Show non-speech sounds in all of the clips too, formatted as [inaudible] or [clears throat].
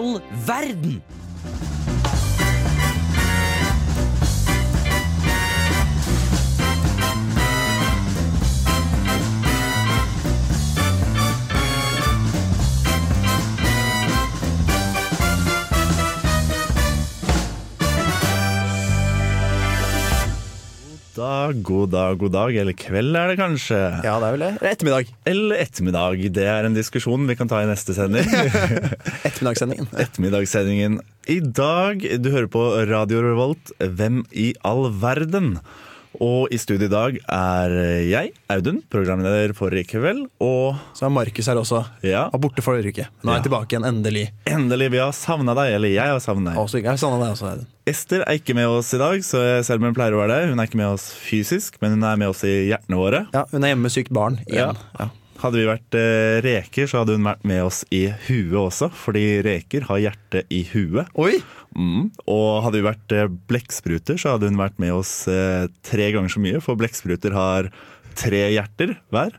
all verden? Dag, god dag, god dag. Eller kveld er det kanskje. Ja, det er vel det. Eller ettermiddag. Eller ettermiddag. Det er en diskusjon vi kan ta i neste sending. [laughs] Ettermiddagssendingen. [laughs] Ettermiddagssendingen. I dag, du hører på Radio Revolt, Hvem i all verden? Og i studio i dag er jeg, Audun, programleder for i kveld, og Så er Markus her også. ja, Var borte forrige uke. Nå er jeg tilbake igjen, endelig. endelig, vi har savna deg. Eller jeg har savna deg. Også. Jeg har deg også, Audun. Ester er ikke med oss i dag, så selv om hun pleier å være det. Hun er ikke med oss fysisk, men hun er med oss i hjertene våre. Ja, hun er hjemme med sykt barn igjen. Ja. Ja. Hadde vi vært eh, reker, så hadde hun vært med oss i huet også, fordi reker har hjerte i huet. Oi! Mm. Og hadde vi vært eh, blekkspruter, så hadde hun vært med oss eh, tre ganger så mye, for blekkspruter har tre hjerter hver.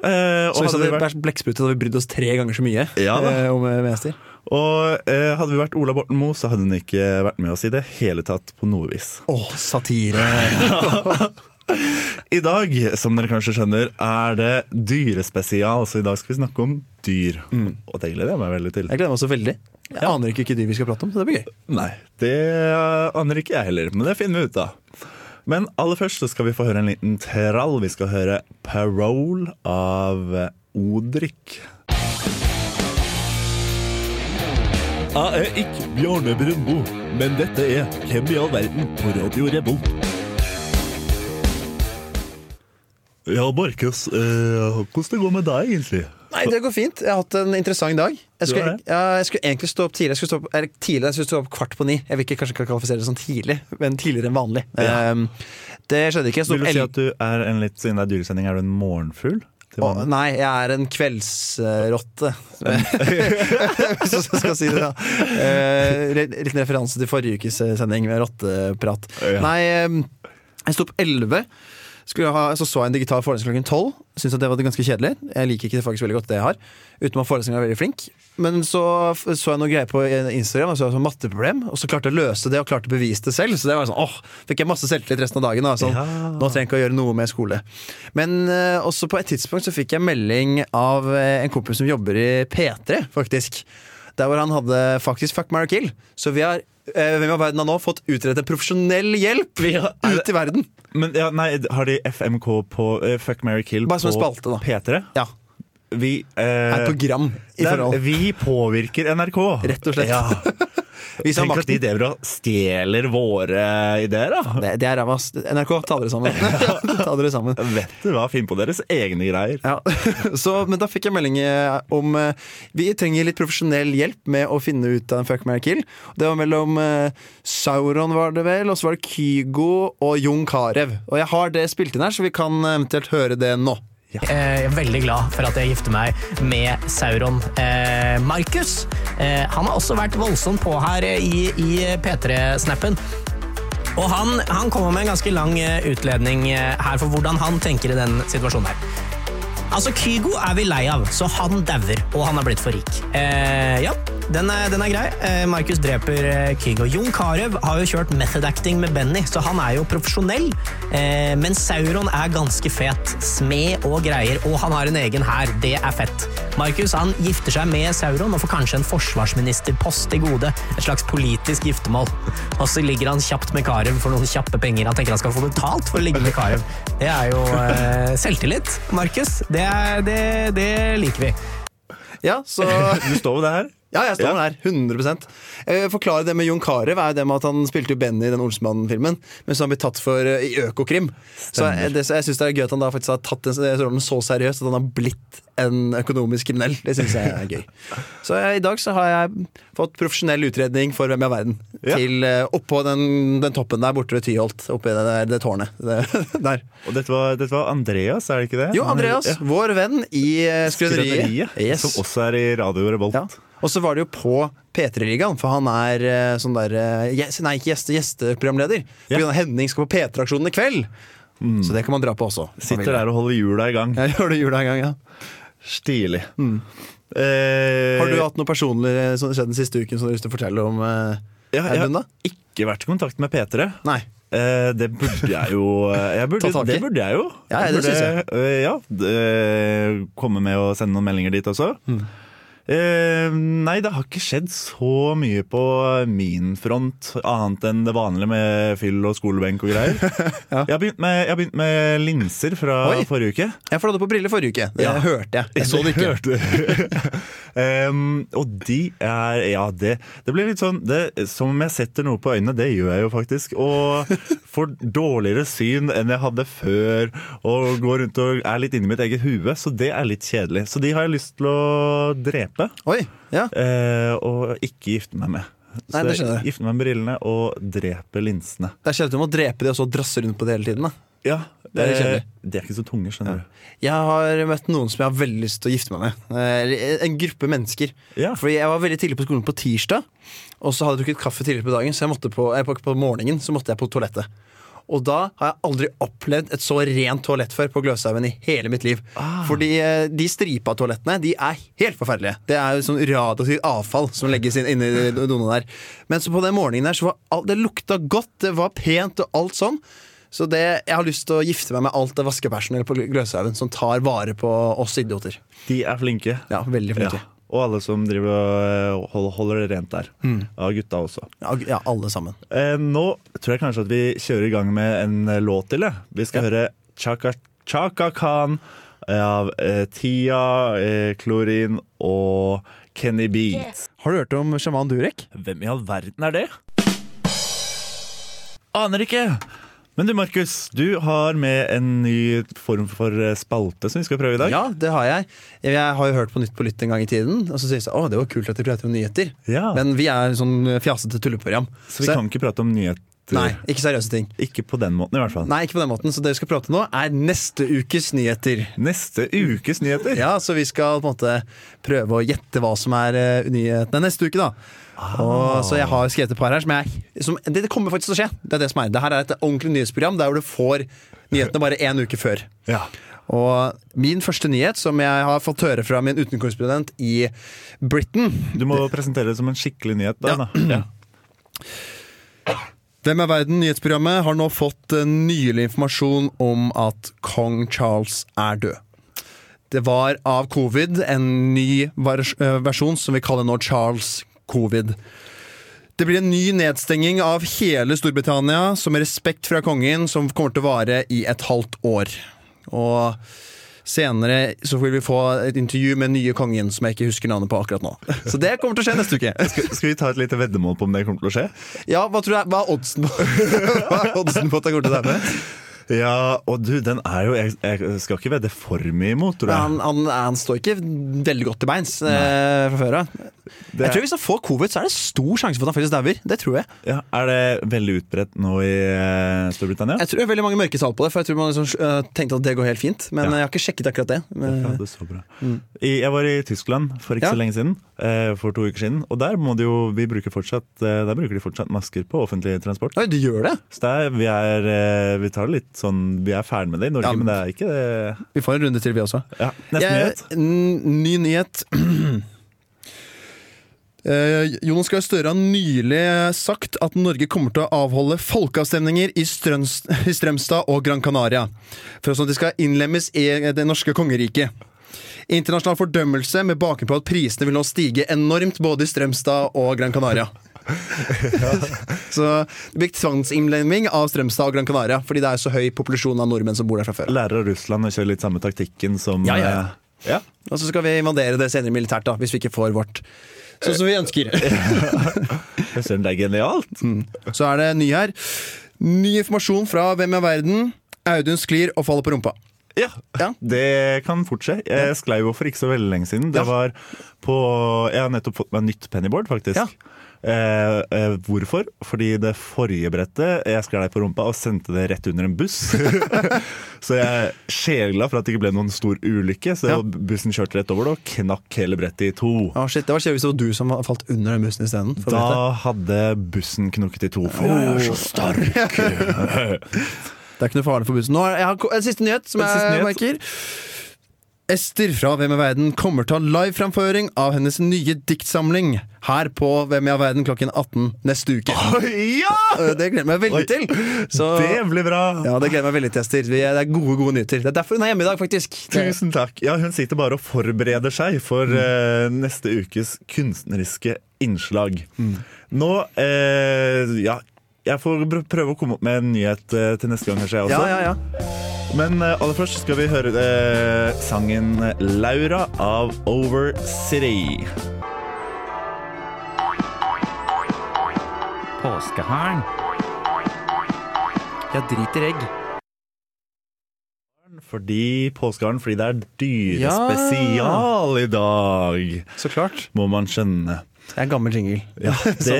Eh, Så hvis hadde vi vært, blekkspruter, blekksprut, hadde vi brydd oss tre ganger så mye Ja eh, om eh, Mester. og eh, hadde vi vært Ola Borten Moe, så hadde hun ikke vært med oss i det hele tatt på noe vis. Å, satire. [laughs] I dag, som dere kanskje skjønner, er det dyrespesial, så i dag skal vi snakke om dyr. Og det gleder jeg meg veldig til. Jeg gleder meg også veldig. Jeg aner ikke hvilke dyr vi skal prate om, så det blir gøy. Nei, det aner ikke jeg heller, men det finner vi ut av. Men aller først så skal vi få høre en liten trall. Vi skal høre 'Parole' av Odrik. Jeg er ikke Bjarne Brøndbo, men dette er Hvem i all verden på Radio Revolt. Ja, Markus, eh, hvordan det går med deg egentlig? Nei, det går fint. Jeg har hatt en interessant dag. Jeg skulle, ja, jeg skulle egentlig stå opp tidlig. Jeg skulle stå opp, eller tidlig, jeg skulle stå opp kvart på ni. Jeg vil ikke kanskje kvalifisere det sånn tidlig, men tidligere enn vanlig. Ja. Um, det skjedde ikke. Jeg Vil du si at du er en litt, siden det er dyresending, er du en morgenfugl? Å, nei, jeg er en kveldsrotte. [laughs] Hvis jeg skal si det, da. Eh, re- Liten referanse til forrige ukes eh, sending med rotteprat. Ja. Nei, eh, jeg sto opp 11. Skulle ha, så så jeg en digital forelesning klokken 12. Syntes at det var ganske kjedelig. Jeg liker ikke det faktisk veldig godt, det jeg har. Uten at forelesningen er veldig flink. Men så så jeg noe greier på Instagram, og så et matteproblem, og så klarte jeg å løse det og klarte å bevise det selv. Så det var sånn, åh, fikk jeg masse selvtillit resten av dagen. Da. Sånn, Ja. Nå trenger jeg ikke å gjøre noe med skole. Men uh, også på et tidspunkt så fikk jeg melding av eh, en kompis som jobber i P3, faktisk. Der hvor han hadde faktisk Fuck, marry, kill. Så vi har eh, hvem av verden har nå fått utredet profesjonell hjelp ut i verden. Men ja, nei, har de FMK på uh, Fuck, marry, kill Bare som på spalte, da. P3? Ja, Vi, eh, Et program i er- forhold. vi påvirker NRK. Rett og slett. Ja. [laughs] Har Tenk at de driver og stjeler våre ideer, da. Det, det er ræva. NRK, ta dere sammen. [laughs] [laughs] ta dere sammen. Vet du hva, Finn på deres egne greier. Ja, [laughs] så, Men da fikk jeg melding eh, om eh, Vi trenger litt profesjonell hjelp med å finne ut av en fuck, marry, kill. Det var mellom eh, Sauron, var det vel, og så var det Kygo og Jon Carew. Og jeg har det spilt inn her, så vi kan eventuelt høre det nå. Eh, Jeg er veldig glad for at jeg gifter meg med Sauron. Eh, Markus eh, han har også vært voldsomt på her eh, i, i P3-snappen. Og han, han kommer med en ganske lang eh, utledning eh, her for hvordan han tenker i den situasjonen her. Altså, Kygo er vi lei av, så han dauer, og han er blitt for rik. Eh, ja, den er, den er grei. Eh, Markus dreper eh, Kygo. Jon Carew har jo kjørt method acting med Benny, så han er jo profesjonell. Eh, men Sauron er ganske fet. Smed og greier, og han har en egen hær. Det er fett. Markus han gifter seg med Sauron og får kanskje en forsvarsministerpost i gode. Et slags politisk giftermål. Og så ligger han kjapt med Carew for noen kjappe penger. Han tenker han skal få betalt for å ligge med Carew. Det er jo eh, selvtillit, Markus. Det, er- det, det liker vi. Ja, så [laughs] Du står jo det her? Ja, jeg står Ja. der. 100 eh, Forklare det med Jon Carew er det med at han spilte jo Benny i den Olsmann-filmen, men så har han blitt tatt for uh, i Økokrim. Så jeg, det, jeg syns det er gøy at han da faktisk har tatt den rollen så seriøst at han har blitt en økonomisk kriminell. Det syns jeg er gøy. [laughs] Så jeg, i dag så har jeg fått profesjonell utredning for Hvem er verden. Ja. Til uh, oppå den, den toppen der borte ved Tyholt. Oppi det, der, det tårnet. [laughs] Det, der. Og dette var, dette var Andreas, er det ikke det? Jo, Andreas, Ja. vår venn i uh. Skrøneriet, Yes. Som også er i Radio Revolt. Ja. Og så var det jo på P3-ligaen, for han er eh, sånn der eh, Nei, ikke gjeste, gjesteprogramleder. Ja. Henning skal på P3-aksjonen i kveld. Så det kan man dra på også. Sitter der og holder hjula i gang. [laughs] Jeg gjør det en gang, ja. Stilig. Eh, Har du hatt noe personlig som skjedd den siste uken som du har lyst til å fortelle om? eh, ja, jeg har ikke vært i kontakt med P3. Nei. Eh, det burde jeg jo [laughs] eh, burde, i. Det burde jeg jo. Ja, Jeg det synes jeg. eh, ja, eh, komme med og sende noen meldinger dit også. Mm. Eh, nei, det har ikke skjedd så mye på min front, annet enn det vanlige med fyll og skolebenk og greier. [laughs] Ja. jeg, har begynt med, begynt med linser fra Oi. forrige uke. Jeg får på briller forrige uke. Det Ja. hørte jeg. Jeg så det ikke. [laughs] Um, [laughs] og de er Ja, det, det blir litt sånn det, Som om jeg setter noe på øynene, det gjør jeg jo faktisk. Og får dårligere syn enn jeg hadde før. Og går rundt og er litt inni mitt eget hue, så det er litt kjedelig. Så de har jeg lyst til å drepe, Oi, ja. eh, og ikke gifte meg med. Så Nei, det skjønner jeg. Gifte meg med brillene og drepe linsene. Det er kjedelig om å drepe de og så drasse rundt på det hele tiden. da Ja, Det er eh, De er ikke så tunge, skjønner du. Jeg har møtt noen som jeg har veldig lyst til å gifte meg med. Eh, En gruppe mennesker. Ja. Fordi jeg var veldig tidlig på skolen på tirsdag, og så hadde jeg drukket kaffe tidligere på dagen, så jeg måtte på, på, på morgenen så måtte jeg på toalettet. Og da har jeg aldri opplevd et så rent toalett før på Gløshaugen i hele mitt liv. Fordi eh, de stripa toalettene de er helt forferdelige. Det er jo sånn radioaktivt avfall som legges inn inni donene der. Men så på den morgenen der så var alt, det lukta godt, det var pent og alt sånn. Så det, jeg har lyst til å gifte meg med alt det vaskepersonellet på Gløshaugen som tar vare på oss idioter. De er flinke. Ja, veldig flinke. Ja. Og alle som driver og eh, holder, holder det rent der. Av gutta også. Ja, ja, alle sammen. Eh, nå tror jeg kanskje at vi kjører i gang med en eh, låt til. jeg. Vi skal høre Chaka, Chaka Khan av eh, Tia, eh, Klorin og Kenny Beats. Har du hørt om sjaman Durek? Hvem i all verden er det? Aner ikke. Men du, Markus, du har med en ny form for eh, spalte som vi skal prøve i dag. Ja, det har jeg. Jeg har jo hørt på Nytt på Lytt en gang i tiden, og så sier jeg å, det var kult at de prater om nyheter. Ja. Men vi er sånn fjasete tulleprogram. så vi kan ikke prate om nyheter. Nei, ikke seriøse ting. Ikke på den måten, i hvert fall. Nei, ikke på den måten. Så det vi skal prate om nå, er neste ukes nyheter. Neste ukes nyheter. Ja, Så vi skal på en måte prøve å gjette hva som er uh, nyhetene neste uke, da. Og, så jeg har skrevet et par her som jeg som, det, det kommer faktisk til å skje. Det er det som er. Det her er et ordentlig nyhetsprogram der du får nyhetene bare én uke før. Ja. Og min første nyhet, som jeg har fått høre fra min utenrikskorrespondent i Britain Du må presentere det som en skikkelig nyhet. Da, da. Ja. [clears throat] Hvem er verden? Nyhetsprogrammet har nå fått eh, nylig informasjon om at kong Charles er død. Det var av covid en ny eh, versjon som vi kaller nå Charles covid. Det blir en ny nedstenging av hele Storbritannia, som respekt fra kongen, som kommer til å vare i et halvt år. Og senere så vil vi få et intervju med nye kongen, som jeg ikke husker navnet på akkurat nå. Så det kommer til å skje neste uke. [laughs] Skal, skal vi ta et lite veddemål på om det kommer til å skje? Ja, hva tror jeg, hva er oddsen på [laughs] Hva er oddsen på at det kommer til å være? Ja, og du, den er jo Jeg, jeg skal ikke vedde for mye imot, tror jeg. Han, han, han står ikke veldig godt til beins eh, fra før av. Det Jeg tror Hvis han får covid, så er det stor sjanse for at han faktisk dauer. Det tror jeg. ja, er det veldig utbredt nå i uh, Storbritannia? Jeg tror det er veldig mange mørke tall på det, for jeg tror man liksom, uh, tenkte at det går helt fint. Men Ja. jeg har ikke sjekket akkurat det. Men, Ja, det så bra. I, jeg var i Tyskland for ikke så lenge siden. uh, For to uker siden. Og der må de jo Vi bruker fortsatt Der bruker de fortsatt masker på offentlig transport. Oi, de gjør det? Så det er, vi, er, vi tar det litt sånn Vi er ferdig med det i Norge, Ja, men- det er ikke det. Vi får en runde til, vi også. Ja, Neste nyhet. Ny nyhet. [clears throat] Eh, Jonas Gahr Støre har nylig sagt at Norge kommer til å avholde folkeavstemninger i, Strøms, i Strømstad og Gran Canaria. For sånn at de skal innlemmes i det norske kongeriket. Internasjonal fordømmelse med bakgrunn på at prisene vil nå stige enormt både i Strømstad og Gran Canaria. [laughs] så det blir tvangsinnlemming av Strømstad og Gran Canaria, fordi det er så høy populasjon av nordmenn som bor der fra før. Lærer av Russland å kjøre litt samme taktikken som Ja, ja, ja. eh. Og så skal vi invadere det senere militært, da, hvis vi ikke får vårt. Sånn som vi ønsker. [laughs] Jeg ser det er genialt. Så er det ny her. Ny informasjon fra Hvem er verden? Audun sklir og faller på rumpa. Ja, Ja. det kan fort skje. Jeg sklei jo for ikke så veldig lenge siden. Det Ja. var på Jeg har nettopp fått meg nytt pennyboard, faktisk. Ja. Eh, eh, hvorfor? Fordi det forrige brettet Jeg sklei på rumpa og sendte det rett under en buss. [laughs] så jeg er sjelglad for at det ikke ble noen stor ulykke. Så Ja. bussen kjørte rett over det og knakk hele brettet i to. Å shit, Det var kjedelig hvis det var du som falt under den bussen isteden. Da brettet. Da hadde bussen knukket i to, for jeg er så sterk. [laughs] Det er ikke noe farlig for bussen. Nå er, jeg har en siste nyhet som En siste jeg merker. Ester fra Hvem i verden kommer til å ha liveframføring av hennes nye diktsamling her på Hvem i verden klokken 18 neste uke. Ja! Eh, Det gleder jeg meg veldig Oi. til. Så, Det blir bra. ja, det gleder jeg meg veldig til, Ester. Er- Det er gode, gode nyheter. Det er derfor hun er hjemme i dag, faktisk. Tusen takk. Ja, hun sitter bare og forbereder seg for eh, neste ukes kunstneriske innslag. Nå uh, Ja, jeg får prøve å komme opp med en nyhet uh, til neste gang, kanskje, jeg også. Ja, ja, ja. Men eh, aller først skal vi høre eh, sangen 'Laura' av Over City. Påskeharen. Jeg driter egg. Fordi påskeharen, fordi det er dyrespesial i dag, Så klart. må man skjønne. Det er en gammel jingle. Ja, [laughs] det,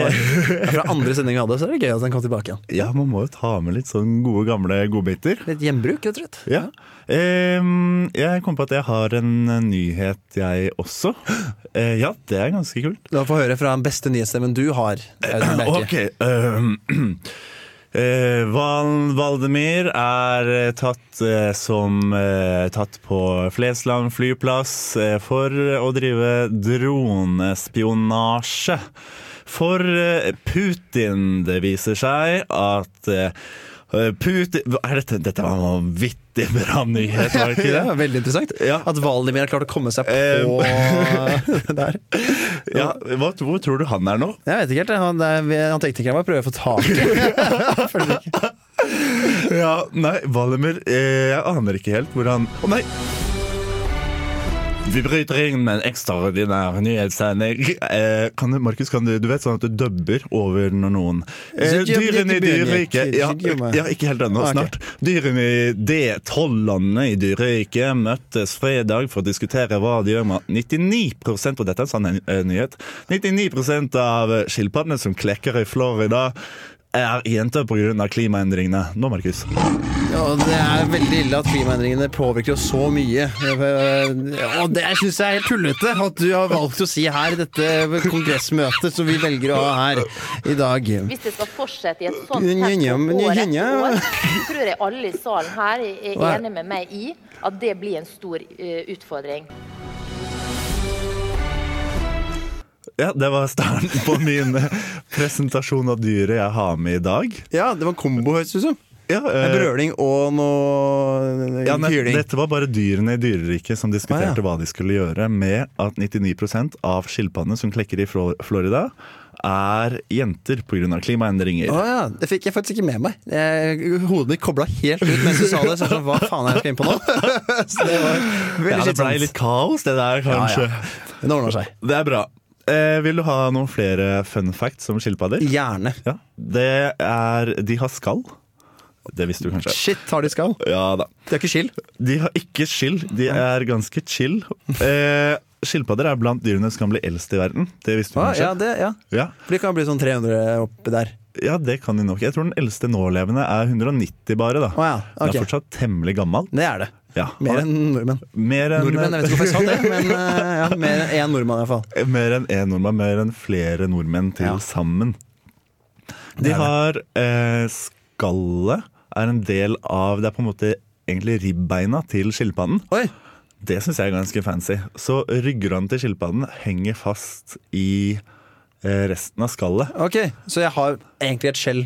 fra andre sending vi hadde, så er det gøy at den kom tilbake igjen. ja, man må jo ta med litt sånn gode, gamle godbiter. Litt gjenbruk, rett og slett. Ja. Ehm, jeg kom på at jeg har en nyhet, jeg også. Eh, ja, det er ganske kult. La oss få høre fra den beste nyhetsstemmen du har. Ok. ehm, [clears throat] eh, Val Valdemir er eh, tatt eh, som eh, tatt på Flesland flyplass eh, for å drive dronespionasje. For eh, Putin, det viser seg at eh, Putin er dette? Dette var en vanvittig bra nyhet, var det ikke det? [laughs] Ja, veldig interessant. Ja. At Valdimir har klart å komme seg Eh, [laughs] på der. Ja, hva, hvor tror du han er nå? Jeg vet ikke helt. Han, han teknikeren må prøve å få tak i. [laughs] Ja, nei, Valimir eh, Jeg aner ikke helt hvor han Å nei! Vi bryter inn med en ekstraordinær nyhetssending. Eh, kan du, Markus, kan du, du vet sånn at du dubber over når noen eh, Dyrene i dyreriket ja, ja, ikke helt ennå, snart. Dyrene i D12-landene i dyreriket møttes fredag for å diskutere hva de gjør med 99 og dette er en sann eh, nyhet 99 av skilpaddene som klekker i Florida, er jenter pga. klimaendringene. Nå, Markus. Ja, det er veldig ille at klimaendringene påvirker oss så mye. Og det syns jeg er helt tullete at du har valgt å si her i dette kongressmøtet som vi velger å ha her i dag. Hvis det skal fortsette i et sånt tempo år etter år, tror jeg alle i salen her er Hva er- enig med meg i at det blir en stor eh, utfordring. Ja, Det var starten på min presentasjon av dyret jeg har med i dag. Ja, det var kombo, høres det ut som. Ja, eh, brøling og noe ja, ne- dette var bare dyrene i dyreriket som diskuterte Ah, ja. hva de skulle gjøre med at 99% av skilpaddene som klekker i Florida, er jenter pga. klimaendringer. Å ja, Det fikk jeg faktisk ikke med meg. Jeg, hodet mitt kobla helt ut mens du sa det. Så jeg sånn, Hva faen er jeg skal inn på nå? [laughs] så det var Ja, det ble litt kaos, det der, kanskje. Ja, Det ordner seg. Det er bra. Eh, vil du ha noen flere fun facts om skilpadder? Gjerne. Ja. Det er De har skall. Det visste du kanskje? Shit, har de skall? Ja da. De har ikke skill. De har ikke skill. De er ganske chill. Eh, Skilpadder er blant dyrene som kan bli eldst i verden. Det visste du Ah, kanskje? ja, det, ja. Ja. For de kan bli sånn 300 oppi der. ja, det kan de nok. Jeg tror den eldste nålevende er 190 bare. da Å ja, Den er fortsatt temmelig gammel. Det er det. Ja. Mer enn nordmenn. Mer enn Nordmenn, jeg vet ikke hvorfor jeg sa det, men eh, ja, mer enn én nordmann iallfall. Mer enn én nordmann, mer enn flere nordmenn til Ja. sammen. De har eh, Skallet er en del av Det er på en måte egentlig ribbeina til skilpadden. Oi! Det syns jeg er ganske fancy. Så ryggraden til skilpadden henger fast i eh, resten av skallet. Ok, så jeg har egentlig et skjell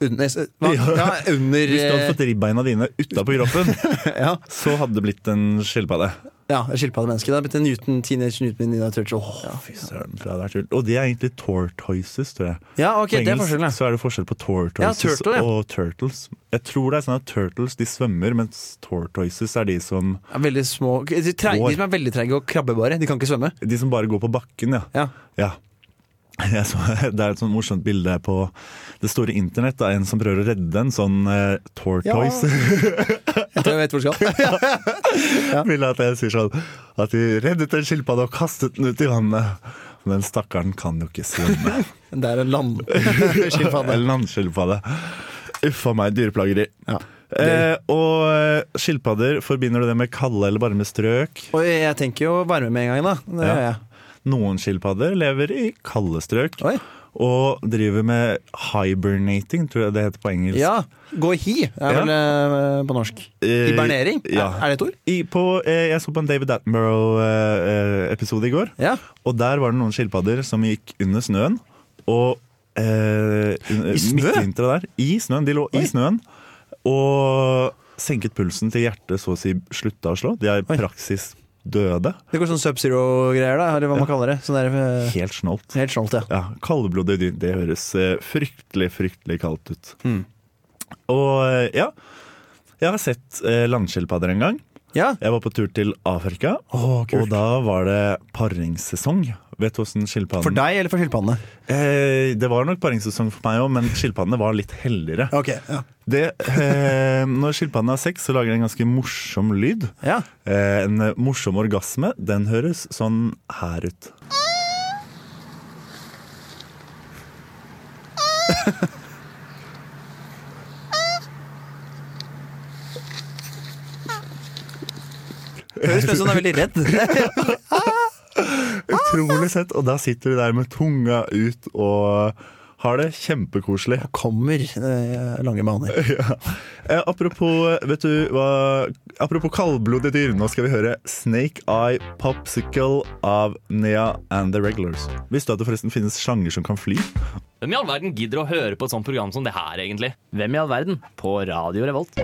under? Ja. Under Hvis du hadde fått ribbeina dine utapå [laughs] kroppen, ja, så hadde det blitt en skilpadde. ja, skilpaddemenneske. Det hadde blitt en Newton, Teenage Newton Ninja Oh, Ja. Fy søren, det hadde vært kult. Og det er egentlig tortoises, tror jeg. ja, ok, På det er forskjellen, så er det forskjell på tortoises Ja, turtle, ja. og turtles. Jeg tror det er sånn at turtles de svømmer, mens tortoises er de som, er Veldig små de, treg, de som er veldig treige og krabbebare. De kan ikke svømme. de som bare går på bakken, ja. Ja. [laughs] ja. Så, det er et sånt morsomt bilde på det store internett av en som prøver å redde en sånn uh, tortoise. [laughs] Jeg tror jeg vet hvor du skal. [laughs] Vil at jeg sier sånn at de reddet en skilpadde og kastet den ut i vannet. Men den stakkaren kan jo ikke svømme. Det er en landskilpadde. En landskilpadde. Uff a meg, dyreplageri. Ja. Eh, og eh, skilpadder, forbinder du det med kalde eller varme strøk? Og jeg tenker jo varme med en gang, da. Det Ja. gjør jeg. Noen skilpadder lever i kalde strøk. Oi. og driver med hibernating, tror jeg det heter på engelsk. Ja. Gå i hi, er Ja. vel eh, på norsk. Eh, Hibernering? ja. Er det et ord? I, på, eh, jeg så på en David Attenborough-episode i går, Ja. og der var det noen skilpadder som gikk under snøen. Og eh, I snø? der, i snøen, de lå i snøen, og senket pulsen til hjertet så å si slutta å slå. De er i Oi. praksis døde. Det går sånn Sub-Zero-greier, da, eller hva man kaller det. Sånn der, eh, Helt snolt. helt snolt, ja. Ja, Kaldblodig dyr, det høres eh, fryktelig, fryktelig kaldt ut. Mm. Og eh, ja, jeg har sett eh, landskilpadder en gang. Ja. Jeg var på tur til Afrika, oh, og da var det paringssesong. Vet du hvordan skilpadden For deg eller for skilpaddene? Eh, det var nok paringssesong for meg òg, men skilpaddene var litt heldigere. Okay, ja. Det, eh, når skilpaddene har sex, så lager de en ganske morsom lyd. ja. Eh, en morsom orgasme. Den høres sånn her ut. Høres ut som hun er veldig redd. [laughs] [laughs] Utrolig sett. Og da sitter du der med tunga ut og har det kjempekoselig. Kommer eh, lange baner. [laughs] Eh, apropos, vet du hva Apropos kaldblodige dyr, nå skal vi høre Snake Eye Popsicle av Nea and the Regulars. Visste du at det forresten finnes slanger som kan fly? Hvem i all verden gidder å høre på et sånt program som det her, egentlig? Hvem i all verden? På Radio Revolt.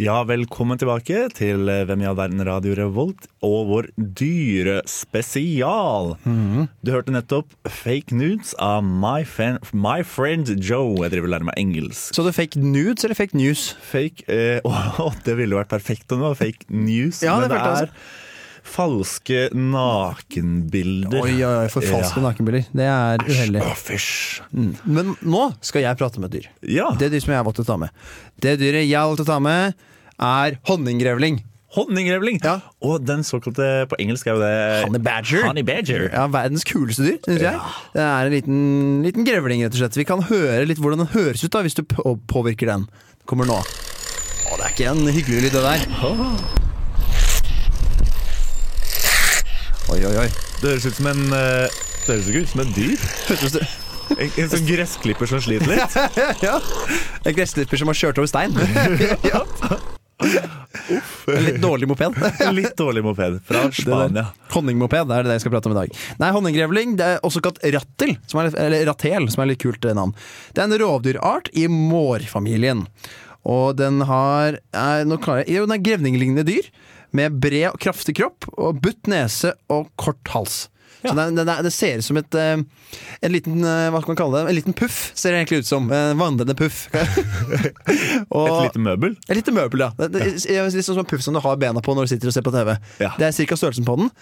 Ja, velkommen tilbake til eh, Hvem i all verden Radio Revolt og vår dyrespesial. Du hørte nettopp Fake Nudes av My, fan, My Friend Joe. Jeg driver og lærer meg engelsk. Så det er fake nudes eller fake news? Fake eh, [laughs] åh, Det ville vært perfekt om det var fake news, Ja, men det jeg er falske nakenbilder. Oi, oi, oi, ja. nakenbilder. Det er uheldig. Fysj. Men nå skal jeg prate med et dyr. Ja, Det dyret som jeg har valgt å ta med. Det dyret jeg har valgt å ta med, er honninggrevling. Honninggrevling! Ja. Og den såkalte På engelsk er jo det Honey badger. Honey badger. Ja, Verdens kuleste dyr, syns jeg. Det er en liten, liten grevling, rett og slett. Vi kan høre litt hvordan den høres ut da hvis du påvirker den. Kommer nå. Å, det er ikke en hyggelig lyd, det der. Oi, oi, oi. Det høres ut som en uh, Det høres ikke ut som en dyr. En, en sånn gressklipper som sliter litt. [laughs] Ja. En gressklipper som har kjørt over stein. [laughs] ja. En litt dårlig moped. Litt dårlig moped fra Spania. Honningmoped er det jeg skal prate om i dag. Nei, Honninggrevling det er også kalt rattel, som er, eller ratel, som er litt kult eh, navn. Det er en rovdyrart i mårfamilien. Og den har er, nå klarer jeg, jo, den er grevninglignende dyr, med bred og kraftig kropp, og butt nese og kort hals. Så det, den, er- det ser ut som et eh, En liten eh, hva skal man kalle det? En liten puff, ser det egentlig ut som. En vandrende puff. [laughs] og, Et lite møbel. et lite møbel, ja. Det, det, det er litt sånn som en puff som du har bena på når du sitter og ser på TV. Ja. Det er cirka størrelsen på den,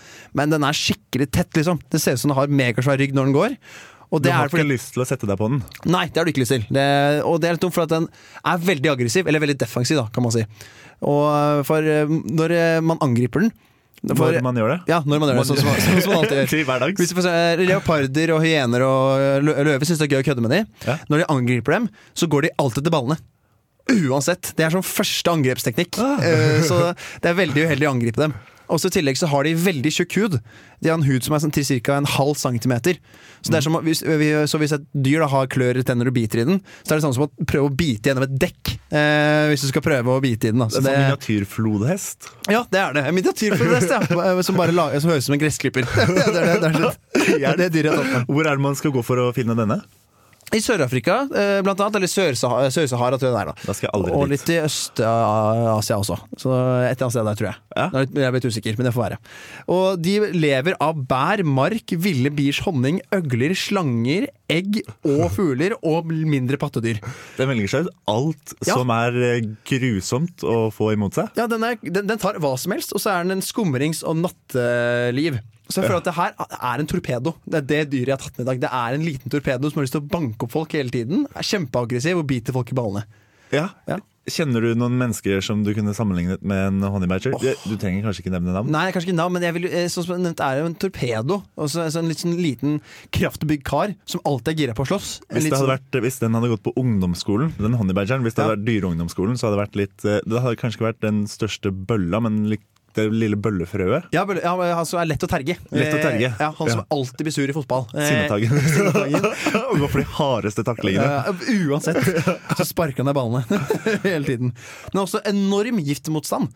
men den er skikkelig tett, liksom. Det ser ut som den har megasvær rygg når den går. Du det har fordi ikke lyst til å sette deg på den. Nei, det har du ikke lyst til. Det, og det er litt dumt, for at den er veldig aggressiv, eller veldig defensiv, da, kan man si. Og øh, for øh, når øh, man angriper den for, Når man gjør det. Ja, når man gjør det, sånn som, sånn som man alltid [laughs] gjør. Hvis eh, Leoparder og hyener og løver syns det er gøy å kødde med dem. Ja. Når de angriper dem, så går de alltid til ballene. Uansett. Det er sånn første angrepsteknikk. Ah. så det er veldig uheldig å angripe dem. Også I tillegg så har de veldig tjukk hud. De har en hud som er sånn til ca. en halv centimeter. Så, det er som, hvis, så hvis et dyr da har klør i tenner og biter i den, så er det sånn som å prøve å bite gjennom et dekk. Eh, hvis du skal prøve å bite i den. Da. Det er sånn miniatyrflodhest. ja, det er det. En miniatyrflodhest, ja. Som bare lager, som høres ut som en gressklipper. [laughs] det er det, det, er det, det, er det dyret. Hvor er det man skal gå for å finne denne? I Sør-Afrika, eh, blant annet. Eller Sør-Sahara, Sør-Sahara tror jeg det er. da Da Og litt i Øst-Asia også. Så et eller annet sted der, tror jeg. Ja. Jeg- er litt usikker, men det får være. Og de lever av bær, mark, ville biers honning, øgler, slanger, egg og [laughs] fugler og mindre pattedyr. Den velger seg ut alt Ja. som er eh, grusomt å få imot seg. Ja, den, er, den, den tar hva som helst, og så er den en skumrings- og natteliv. Så jeg føler at det her er en torpedo. Det er det dyret jeg har tatt med i dag. Det er en liten torpedo som har lyst til å banke opp folk hele tiden. Er kjempeaggressiv og biter folk i ballene. Ja. Ja. Kjenner du noen mennesker som du kunne sammenlignet med en honeybadger? Oh. Du, trenger kanskje ikke nevne navn. Nei, kanskje ikke navn, men jeg vil, eh, sånn som jeg nevnte, er jo en torpedo. Og så så en litt sånn liten kraftbygd kar som alltid er gira på å slåss. Hvis, sånn- vært, hvis den hadde gått på ungdomsskolen, den honeybadgeren, hvis det hadde vært dyreungdomsskolen, så hadde det vært litt eh, Det hadde kanskje ikke vært den største bølla, men litt Det lille bøllefrøet. Ja, bølle, ja, han som er lett å terge. Lett å terge. Eh, Ja, han som alltid blir sur i fotball. Sinnetagen. Sinnetaggen. Og går for de hardeste taklingene. Eh, uansett så sparker han deg ballene [laughs] hele tiden. Men også enorm giftmotstand.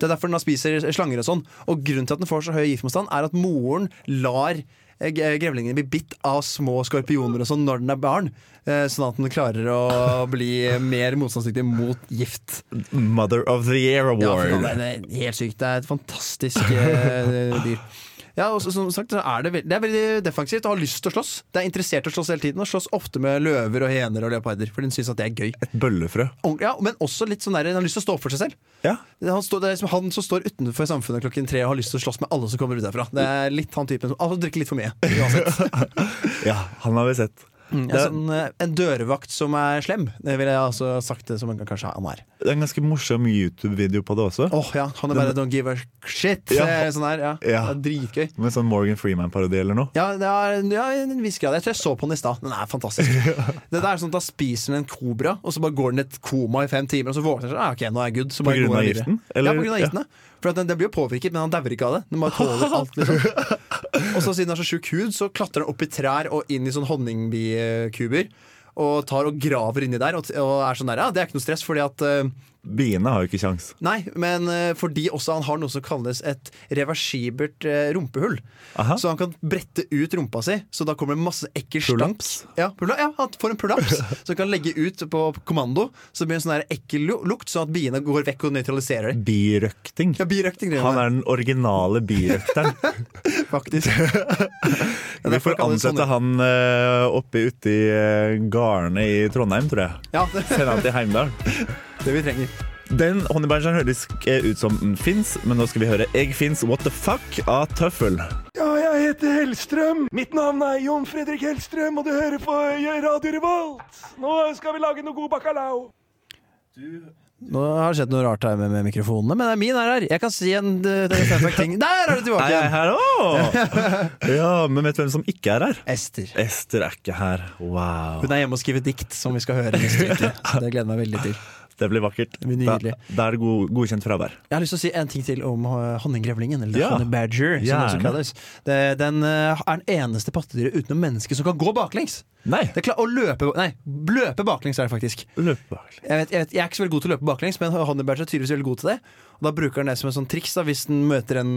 Det er derfor den spiser slanger og sånn. Og grunnen til at den får så høy giftmotstand, er at moren lar eh, grevlingene blir bitt av små skorpioner og sånn når den er barn. eh, Sånn at den klarer å [laughs] bli mer motstandsdyktig mot gift. Mother of the Year Award. Ja, det er helt sykt. Det er et fantastisk eh, dyr. Ja, og så- som sagt, er det, det er veldig defensivt og har lyst til å slåss. Det er interessert i å slåss hele tiden, og slåss ofte med løver og hyener og leoparder. For den syns at det er gøy. Et bøllefrø. Og, Ja, men også litt sånn der, den har lyst til å stå opp for seg selv. Ja. Han, står, det er liksom han som står utenfor samfunnet klokken tre og har lyst til å slåss med alle som kommer ut derfra. Det er litt han typen som altså, drikker litt for mye. Uansett. [laughs] ja, han har vi sett. En, Det, sånn, eh, en dørvakt som er slem, det ville jeg altså sagt det som kanskje han er. det er en ganske morsom YouTube-video på det også. Åh ja, han er bare don't give a shit. Ja. eh, Sånn her, ja. Ja. Det er dritgøy. Med sånn Morgan Freeman-parodi eller noe. Ja, det er, ja, en viss grad. Jeg tror jeg så på den i stad. Den er fantastisk. [laughs] Det er sånn at Da spiser den en kobra, og så bare går den i et koma i fem timer, og så våkner den sånn, ah, ok, nå er jeg good. Så På grunn av giften? Eller? Ja, på grunn av Ja. giften. For den, den blir jo påvirket, men han dauer ikke av det. Den bare tåler [laughs] alt, liksom. Og så siden han har så sjuk hud, så klatrer han opp i trær og inn i sånn honningbikuber. Og tar og graver inni der, og, og er sånn der, ja, det er ikke noe stress, fordi at eh, Biene har jo ikke kjangs. Nei, men eh, fordi også han har noe som kalles et reversibelt eh, rumpehull. Aha. Så han kan brette ut rumpa si, så da kommer det masse ekkel stank. Ja, ja, han får en så han [laughs] kan legge ut på kommando, så det blir en sånn ekkel lukt, sånn at biene går vekk og nøytraliserer det. Birøkting. Ja, birøkting, det Han er den originale birøkteren. [laughs] faktisk. [laughs] Ja, Vi får ansette sånn. han uh, oppe ute i uh, gardene i Trondheim, tror jeg. Ja, det, Send han til Heimdal. Det vi trenger. Den honningbæsjeren høres ut som den fins, men nå skal vi høre Egg fins What the fuck av Tøffel. Ja, jeg heter Hellstrøm. Mitt navn er Jon Fredrik Hellstrøm, og du hører på Radio Revolt. Nå skal vi lage noe god bacalao. Nå har det skjedd noe rart her med, med mikrofonene, men det er min er her. Jeg kan si en uh, ting. Der er du tilbake Er her? Ja, men vet du hvem som ikke er her? Ester. Ester er ikke her. Wow. Hun er hjemme og skriver dikt, som vi skal høre neste uke. [laughs] Det gleder jeg meg veldig til. Det blir vakkert. Det blir nydelig. da er det god, godkjent fravær. Jeg har lyst til å si en ting til om uh, honninggrevlingen, eller Ja. honey badger, som det også kalles. Det, den uh, er den eneste pattedyret utenom mennesket som kan gå baklengs. Nei. Det er klar, å løpe, nei, løpe baklengs er det faktisk. Løpe baklengs. Jeg, vet, jeg, vet, jeg er ikke så veldig god til å løpe baklengs, men honey badger er tydeligvis veldig god til det. Da bruker han det som en sånn triks da, hvis han møter en,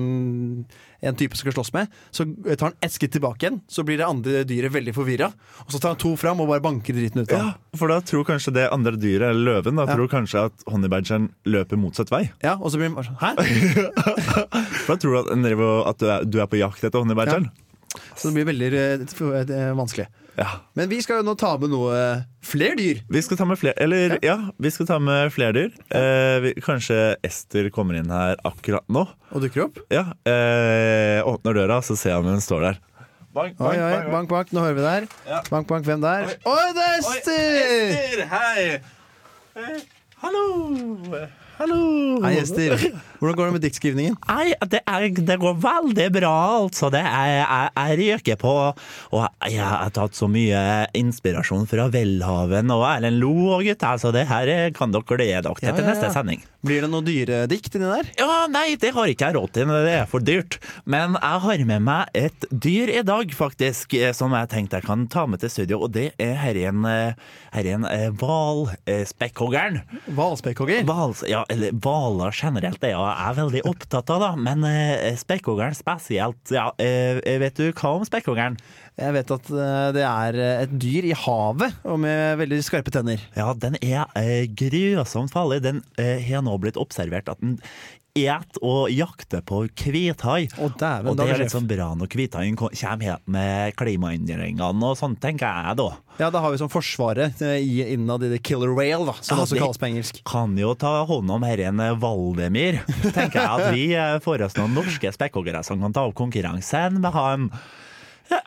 en type som skal slåss med. Så tar han ett skritt tilbake igjen, så blir det andre dyret veldig forvirra. Og så tar han to fram og bare banker driten ut av Ja, for da tror kanskje det andre dyret, eller løven, da Ja. tror kanskje at honeybadgeren løper motsatt vei. Ja, og så blir han bare sånn Hæ? [laughs] For da tror du at, at du, er, du er på jakt etter honeybadgeren. Så det blir veldig eh, vanskelig. Ja. Men vi skal jo nå ta med noe flere dyr. Vi skal ta med flere Eller ja, vi skal ta med flere dyr. Eh, vi, kanskje Ester kommer inn her akkurat nå. Og dukker opp. Ja, eh, Åpner døra, så ser jeg om hun står der. Bank, Oi, oi, bank, bank, nå hører vi der. Bank, bank, hvem der? Oi, det er Ester! Ester, hei! Eh, hallo! Hallo! Hei, Ester. Hvordan går det med diktskrivningen? Nei, det, er, det går veldig bra, altså. Det er, jeg, jeg ryker på. Og jeg har tatt så mye inspirasjon fra Welhaven og Erlend Lo og gutta, så det her kan dere glede dere til Ja, ja, ja, neste sending. Blir det noe dyredikt inni der? Ja, nei, det har ikke jeg råd til, det er for dyrt. Men jeg har med meg et dyr i dag, faktisk, eh, som jeg tenkte jeg kan ta med til studio, og det er herren herren hvalspekkhoggeren. Hvalspekkhogger? Hvals, ja, eller hvaler generelt, er jeg veldig opptatt av, da. Men eh, spekkhoggeren spesielt. Ja, eh, vet du hva om spekkhoggeren? Jeg vet at eh, det er eh, et dyr i havet, og med veldig skarpe tenner. Ja, den er eh, grusomt farlig. Den eh, har nå blitt observert at den et og jakter på hvithai. Og, og det er litt sånn bra når hvithaien kommer helt med klimaendringene og sånn, tenker jeg da. Ja, da har vi sånn Forsvaret eh, innad i The killer whale, da, som Ja, også kalles på engelsk. Kan jo ta hånd om herren eh, Valdemir. [laughs] Tenker jeg at vi eh, får oss noen norske spekkhoggere som kan ta opp konkurransen med han.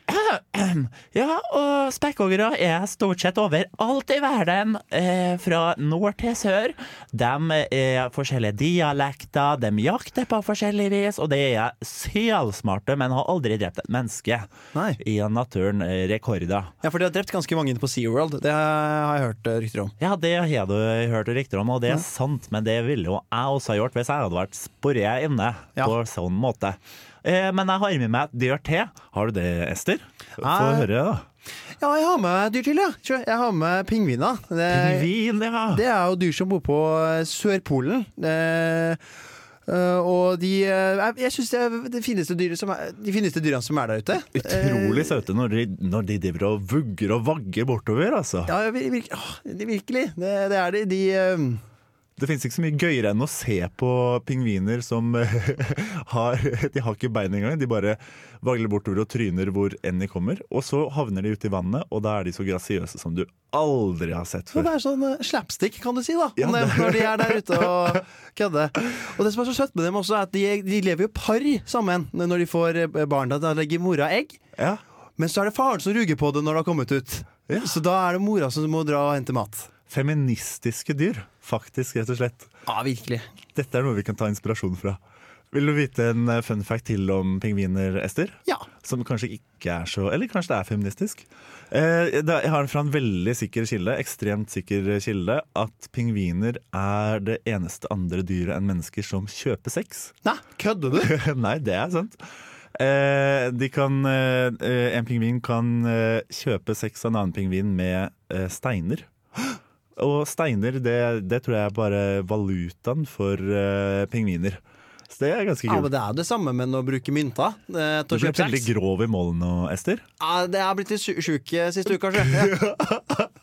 [clears throat] Ja, og spekkhoggere er stort sett overalt i verden, eh, fra nord til sør. De er forskjellige dialekter, de jakter på forskjellig vis, og de er sjelsmarte, men har aldri drept et menneske. Nei. I naturen eh, rekorder. Ja, for de har drept ganske mange inne på SeaWorld. Det har jeg hørt eh, rykter om. Ja, det har du hørt rykter om, og det er sant, men det ville jo jeg også ha gjort hvis jeg hadde vært sporre inne Ja. på sånn måte. Eh, men jeg har med meg et dyr til. Har du det, Ester? Få høre, da. Ja, jeg har med dyr til, ja. Jeg har med pingviner. Det, Pingvin, ja. det er jo dyr som bor på eh, Sørpolen. Det, eh, og de Jeg, jeg syns det er de fineste dyret som er, de fineste dyrene som er der ute. Utrolig søte når de, når de driver og vugger og vagger bortover, altså. Ja, virkelig. Det, det er de. de Det fins ikke så mye gøyere enn å se på pingviner som [laughs] har De har ikke bein engang, de bare vagler bortover og tryner hvor enn de kommer. Og så havner de ute i vannet, og da er de så grasiøse som du aldri har sett før. det er sånn eh, slapstick, kan du si, da. Ja, det, det- når de er der ute og [laughs] kødder. Og det som er så søtt med dem også, er at de, de lever jo par sammen når de får eh, barn. Da legger mora egg. Ja. Men så er det faren som ruger på det når det har kommet ut. Ja. Så da er det mora som må dra og hente mat. Feministiske dyr, faktisk, rett og slett. Ja, virkelig. Dette er noe vi kan ta inspirasjon fra. Vil du vite en eh, fun fact til om pingviner, Ester? Ja. Som kanskje ikke er så Eller kanskje det er feministisk. Eh, jeg har den fra en veldig sikker kilde, ekstremt sikker kilde, at pingviner er det eneste andre dyret enn mennesker som kjøper sex. Nei, kødder du? [laughs] Nei, det er sant. Eh, de kan, eh, en pingvin kan kjøpe sex av en annen pingvin med steiner. Og steiner, det, det tror jeg er bare valutaen for uh, pingviner. Så det er ganske kult. Ja, men. Det er det samme med å bruke mynter eh, Du ble veldig grov i målen nå, Ester. Ja, det har blitt litt sjuk eh, siste uka, kanskje. Ja. [laughs]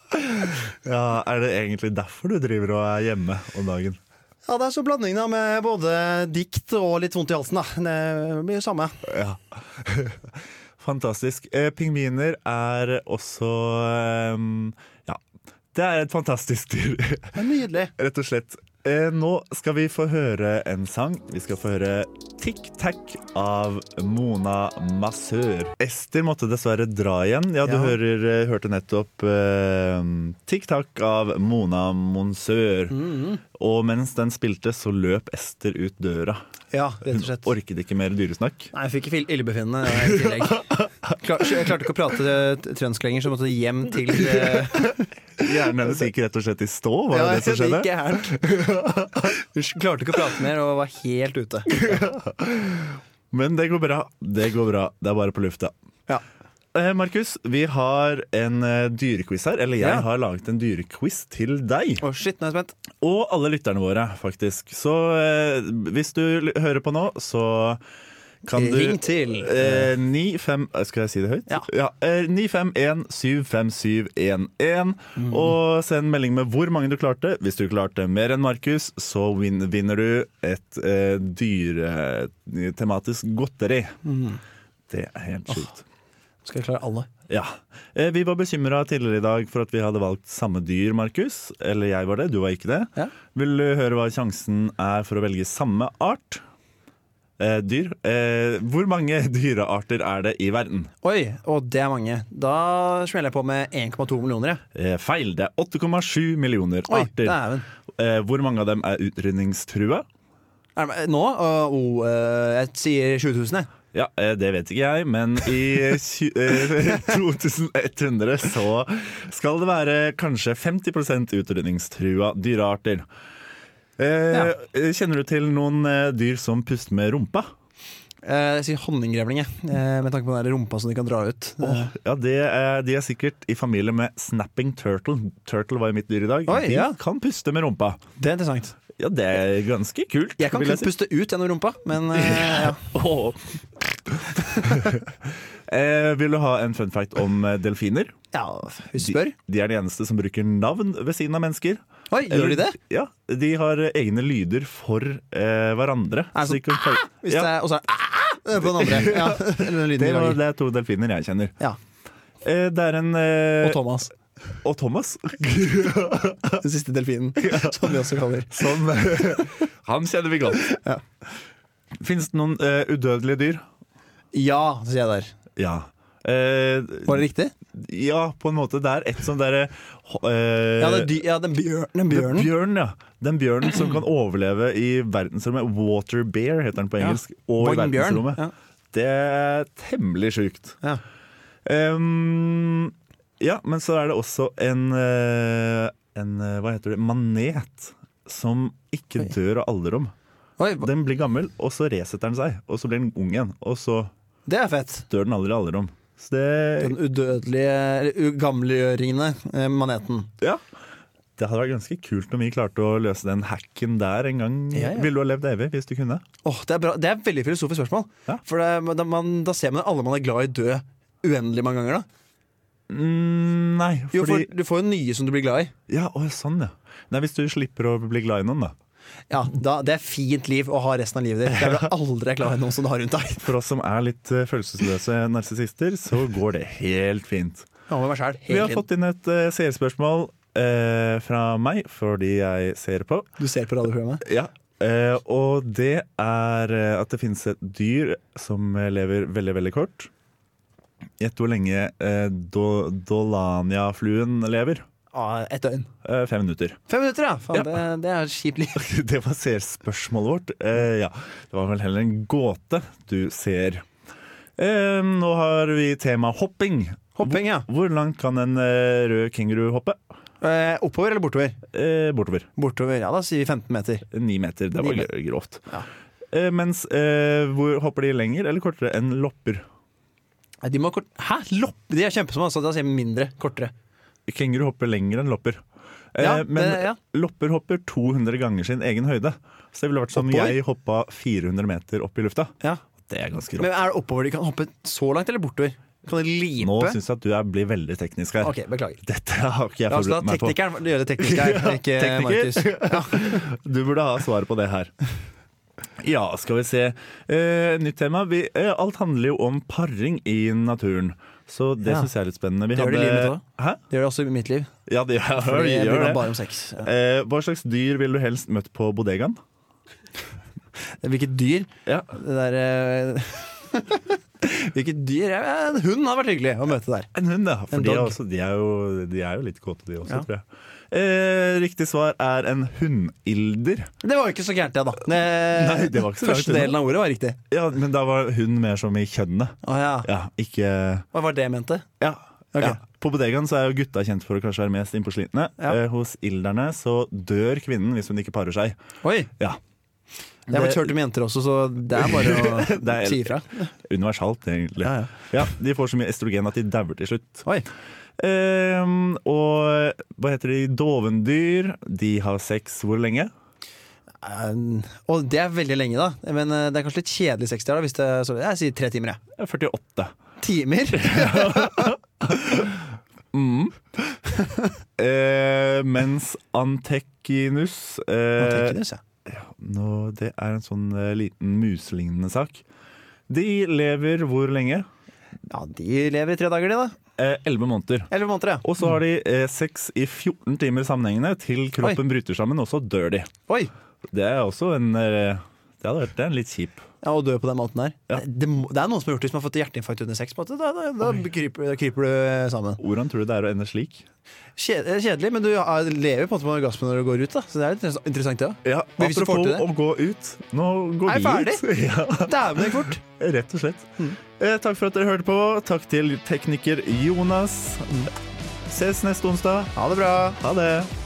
Ja, Er det egentlig derfor du driver og er hjemme om dagen? ja, det er så blanding da med både dikt og litt vondt i halsen. da Det blir jo samme. Ja. [laughs] Fantastisk. Eh, pingviner er også eh, det er et fantastisk dyr. Nydelig. [laughs] Rett og slett. Eh, nå skal vi få høre en sang. Vi skal få høre Tic Tac av Mona Massør. Ester måtte dessverre dra igjen. Ja, du Ja. Hører, eh, hørte nettopp uh, Tic Tac av Mona Monsør. Mm. Og mens den spilte, så løp Ester ut døra. Ja, rett og slett. Hun orket ikke mer dyresnakk. Nei, jeg fikk ikke illebefinnende i tillegg. [laughs] Klar, jeg klarte ikke å prate eh, trønsk lenger, så jeg måtte hjem til [laughs] Hjernen hennes gikk rett og slett i stå. Var Ja, det det som skjedde? gikk gærent. [laughs] Hun klarte ikke å prate mer og var helt ute. Men det går bra. Det går bra. Det er bare på lufta. Ja. Eh, Markus, vi har en eh, dyrequiz her. Eller jeg Ja. har laget en dyrequiz til deg. Oh, shit, nå er jeg spent. Og alle lytterne våre, faktisk. Så eh, hvis du hører på nå, så kan du Ring til. Eh, 95 eh, Skal jeg si det høyt? Ja. eh, 951 75711. Mm. Og send melding med hvor mange du klarte. Hvis du klarte mer enn Markus, så vin, vinner du et eh, dyretematisk godteri. Mm. Det er helt sjukt. Skal jeg klare alle? Ja. Eh, vi var bekymra tidligere i dag for at vi hadde valgt samme dyr, Markus. Eller jeg var det, du var ikke det. Ja. Vil du høre hva sjansen er for å velge samme art? Eh, dyr. Eh, hvor mange [laughs] dyrearter er det i verden? Oi, og det er mange. Da smeller jeg på med 1,2 millioner. Eh, feil. Det er 8,7 millioner Oi, arter. Eh, hvor mange av dem er utrydningstrua? Det- Nå? Uh, oh, uh, jeg sier 20 000, jeg. Ja, eh, det vet ikke jeg, men i [laughs] eh, [laughs] 2100 så skal det være kanskje 50% utrydningstrua dyrearter. Eh, Kjenner du til noen eh, dyr som puster med rumpa? Eh, Jeg sier honninggrevling. Eh, Med tanke på den rumpa som de kan dra ut. Oh, Ja, det er, De er sikkert i familie med snapping turtle. Turtle var jo mitt dyr i dag. Oi, de ja. kan puste med rumpa. Det er interessant. Ja, det er ganske kult. Jeg kan kun si. puste ut gjennom rumpa, men uh, [laughs] ja. oh. [laughs] eh, vil du ha en fun fact om eh, delfiner? ja, hvis du spør. de er de eneste som bruker navn ved siden av mennesker. Oi, gjør de det? Ja, De har eh, egne lyder for eh, hverandre. Er det Så de sånn, kan kalle- Hvis ja, det er, og så er det ah, på den andre. Ja, [laughs] det, var, det er to delfiner jeg kjenner. Ja. Eh, det er en eh, Og Thomas. Og Thomas. [laughs] Den siste delfinen, som vi også kaller. Som Han kjenner vi godt. Ja. Fins det noen eh, udødelige dyr? Ja, sier jeg der. Ja. Eh, Var det riktig? ja, på en måte. Det er et sånt derre eh, Ja, det er dy ja den, bjør den bjørnen. Den bjørnen, ja. Den bjørnen som kan overleve i verdensrommet. Water bear heter den på Ja. engelsk. Og i verdensrommet. Ja. Det er temmelig sjukt. Ja. Ehm, ja, men så er det også en, eh, en eh, Hva heter det? Manet som ikke Oi. dør av alderdom. Oi, Den blir gammel, og så resetter den seg. Og så blir den ung igjen. Og så det er fett. dør den aldri av alderdom. Så det Den udødelige, eller ugammeliggjøringene, eh, maneten. Ja. Det hadde vært ganske kult om vi klarte å løse den hacken der en gang. Ja, ja. Ville du ha levd evig hvis du kunne? Åh, det, er bra. det er veldig filosofisk spørsmål. Ja. For det, da, man, da ser man alle man er glad i, dø uendelig mange ganger. da Mm, nei, Jo, for Du får jo nye som du blir glad i. Ja, å, sånn, ja. Nei, hvis du slipper å bli glad i noen, da. Ja, da, Det er fint liv å ha resten av livet ditt. Der du aldri glad i noen som du har rundt deg. For oss som er litt eh, følelsesløse narsissister, så går det helt fint. Ja, selv, Vi har fått inn et uh, seerspørsmål uh, fra meg, fordi jeg ser på. Du ser på radioprogrammet? Ja. Uh, og det er at det finnes et dyr som lever veldig, veldig kort. Gjett hvor lenge eh, do, Dolania-fluen lever. Ah, ett døgn. Eh, fem minutter. Fem minutter, ja! Faen, Ja. Det, det er kjipt liv. [laughs] Det var seerspørsmålet vårt. Eh, ja, det var vel heller en gåte du ser. Eh, nå har vi tema hopping. Hopping, ja. Hvor langt kan en eh, rød kenguru hoppe? Eh, oppover eller bortover? Eh, bortover. Bortover, ja da sier vi 15 meter. 9 meter. Det var meter. grovt. Ja. Eh, mens eh, hvor hopper de lenger eller kortere enn lopper? De må kort... Hæ? Lopp? De er kjempesmå, så da sier jeg mindre. Kortere. Kenguru hopper lenger enn lopper. Eh, Ja, men det- ja. lopper hopper 200 ganger sin egen høyde. Så det ville vært som Oppover? jeg hoppa 400 meter opp i lufta. Ja. Det er ganske rått. Men er det oppover de kan hoppe så langt, eller bortover? Kan de lipe? Nå syns jeg at du blir veldig teknisk her. Ok, beklager. Dette har ikke jeg forberedt meg på. teknikeren gjøre det tekniske her, [laughs] ikke Markus. [laughs] Ja. Du burde ha svaret på det her. Ja, skal vi se. Eh, nytt tema. Vi, eh, alt handler jo om paring i naturen. Så det Ja. synes jeg er litt spennende. Vi Det gjør det i livet mitt? Det gjør det også i mitt liv. Ja, det gjør, Fordi jeg gjør det. bare om sex. Ja. Eh, hva slags dyr ville du helst møtt på bodegaen? [laughs] Hvilket dyr? Ja. Det der eh, [laughs] Hvilket dyr? En hund hadde vært hyggelig å møte der. En hund, ja. For de er, også, de, er jo, de er jo litt kåte, de også, Ja. tror jeg. Eh, riktig svar er en hundilder. Det var jo ikke så gærent, det, da. Eh, [laughs] Nei, det var ikke så gærent, Første delen av ordet var riktig. Ja, Men da var hund mer som i kjønnet. Oh, ja. Ja, ikke Hva var det jeg mente? Ja. okay. ja. På bodegaen så er jo gutta kjent for å kanskje være mest innpåslitne. Ja. Eh, hos ilderne så dør kvinnen hvis hun ikke parer seg. Oi! Ja. Jeg har vært kjørt om jenter også, så det er bare å [laughs] er- si ifra. Universalt, egentlig. Ja, ja. Ja, De får så mye estrogen at de dauer til slutt. Oi. Ehm, og hva heter de? Dovendyr. De har sex hvor lenge? Um, og det er veldig lenge, da. Men eh, det er kanskje litt kjedelig sex de har. hvis det så Jeg sier tre timer, jeg. 48. Timer? [laughs] [laughs] Eh, mens Antekinus uh, Antekinus, ja. nå, Det er en sånn uh, liten muselignende sak. De lever hvor lenge? ja, de lever i tre dager, de, da. Eh, 11 måneder. Elleve måneder, ja. Og så har de eh, sex i 14 timer sammenhengende til kroppen bryter sammen, og så dør de. Oi! Det er også en eh, Det hadde vært det er en litt kjip. Ja, Å dø på den måten der. Ja. Det, det er noen som har gjort det hvis man har fått hjerteinfarkt under sex. Da, da, da, kryper, da kryper du sammen. Hvordan tror du det er å ende slik? Kjed- Kjedelig, men du er- lever på en måte med orgasme når du går ut. da Så det er litt interessant, ja. Ja, Men Apropos å gå ut. Nå går vi ferdig? ut. [laughs] Ja, Dæven, det fort! rett og slett. Eh, takk for at dere hørte på. Takk til tekniker Jonas. Ses neste onsdag. Ha det bra. Ha det.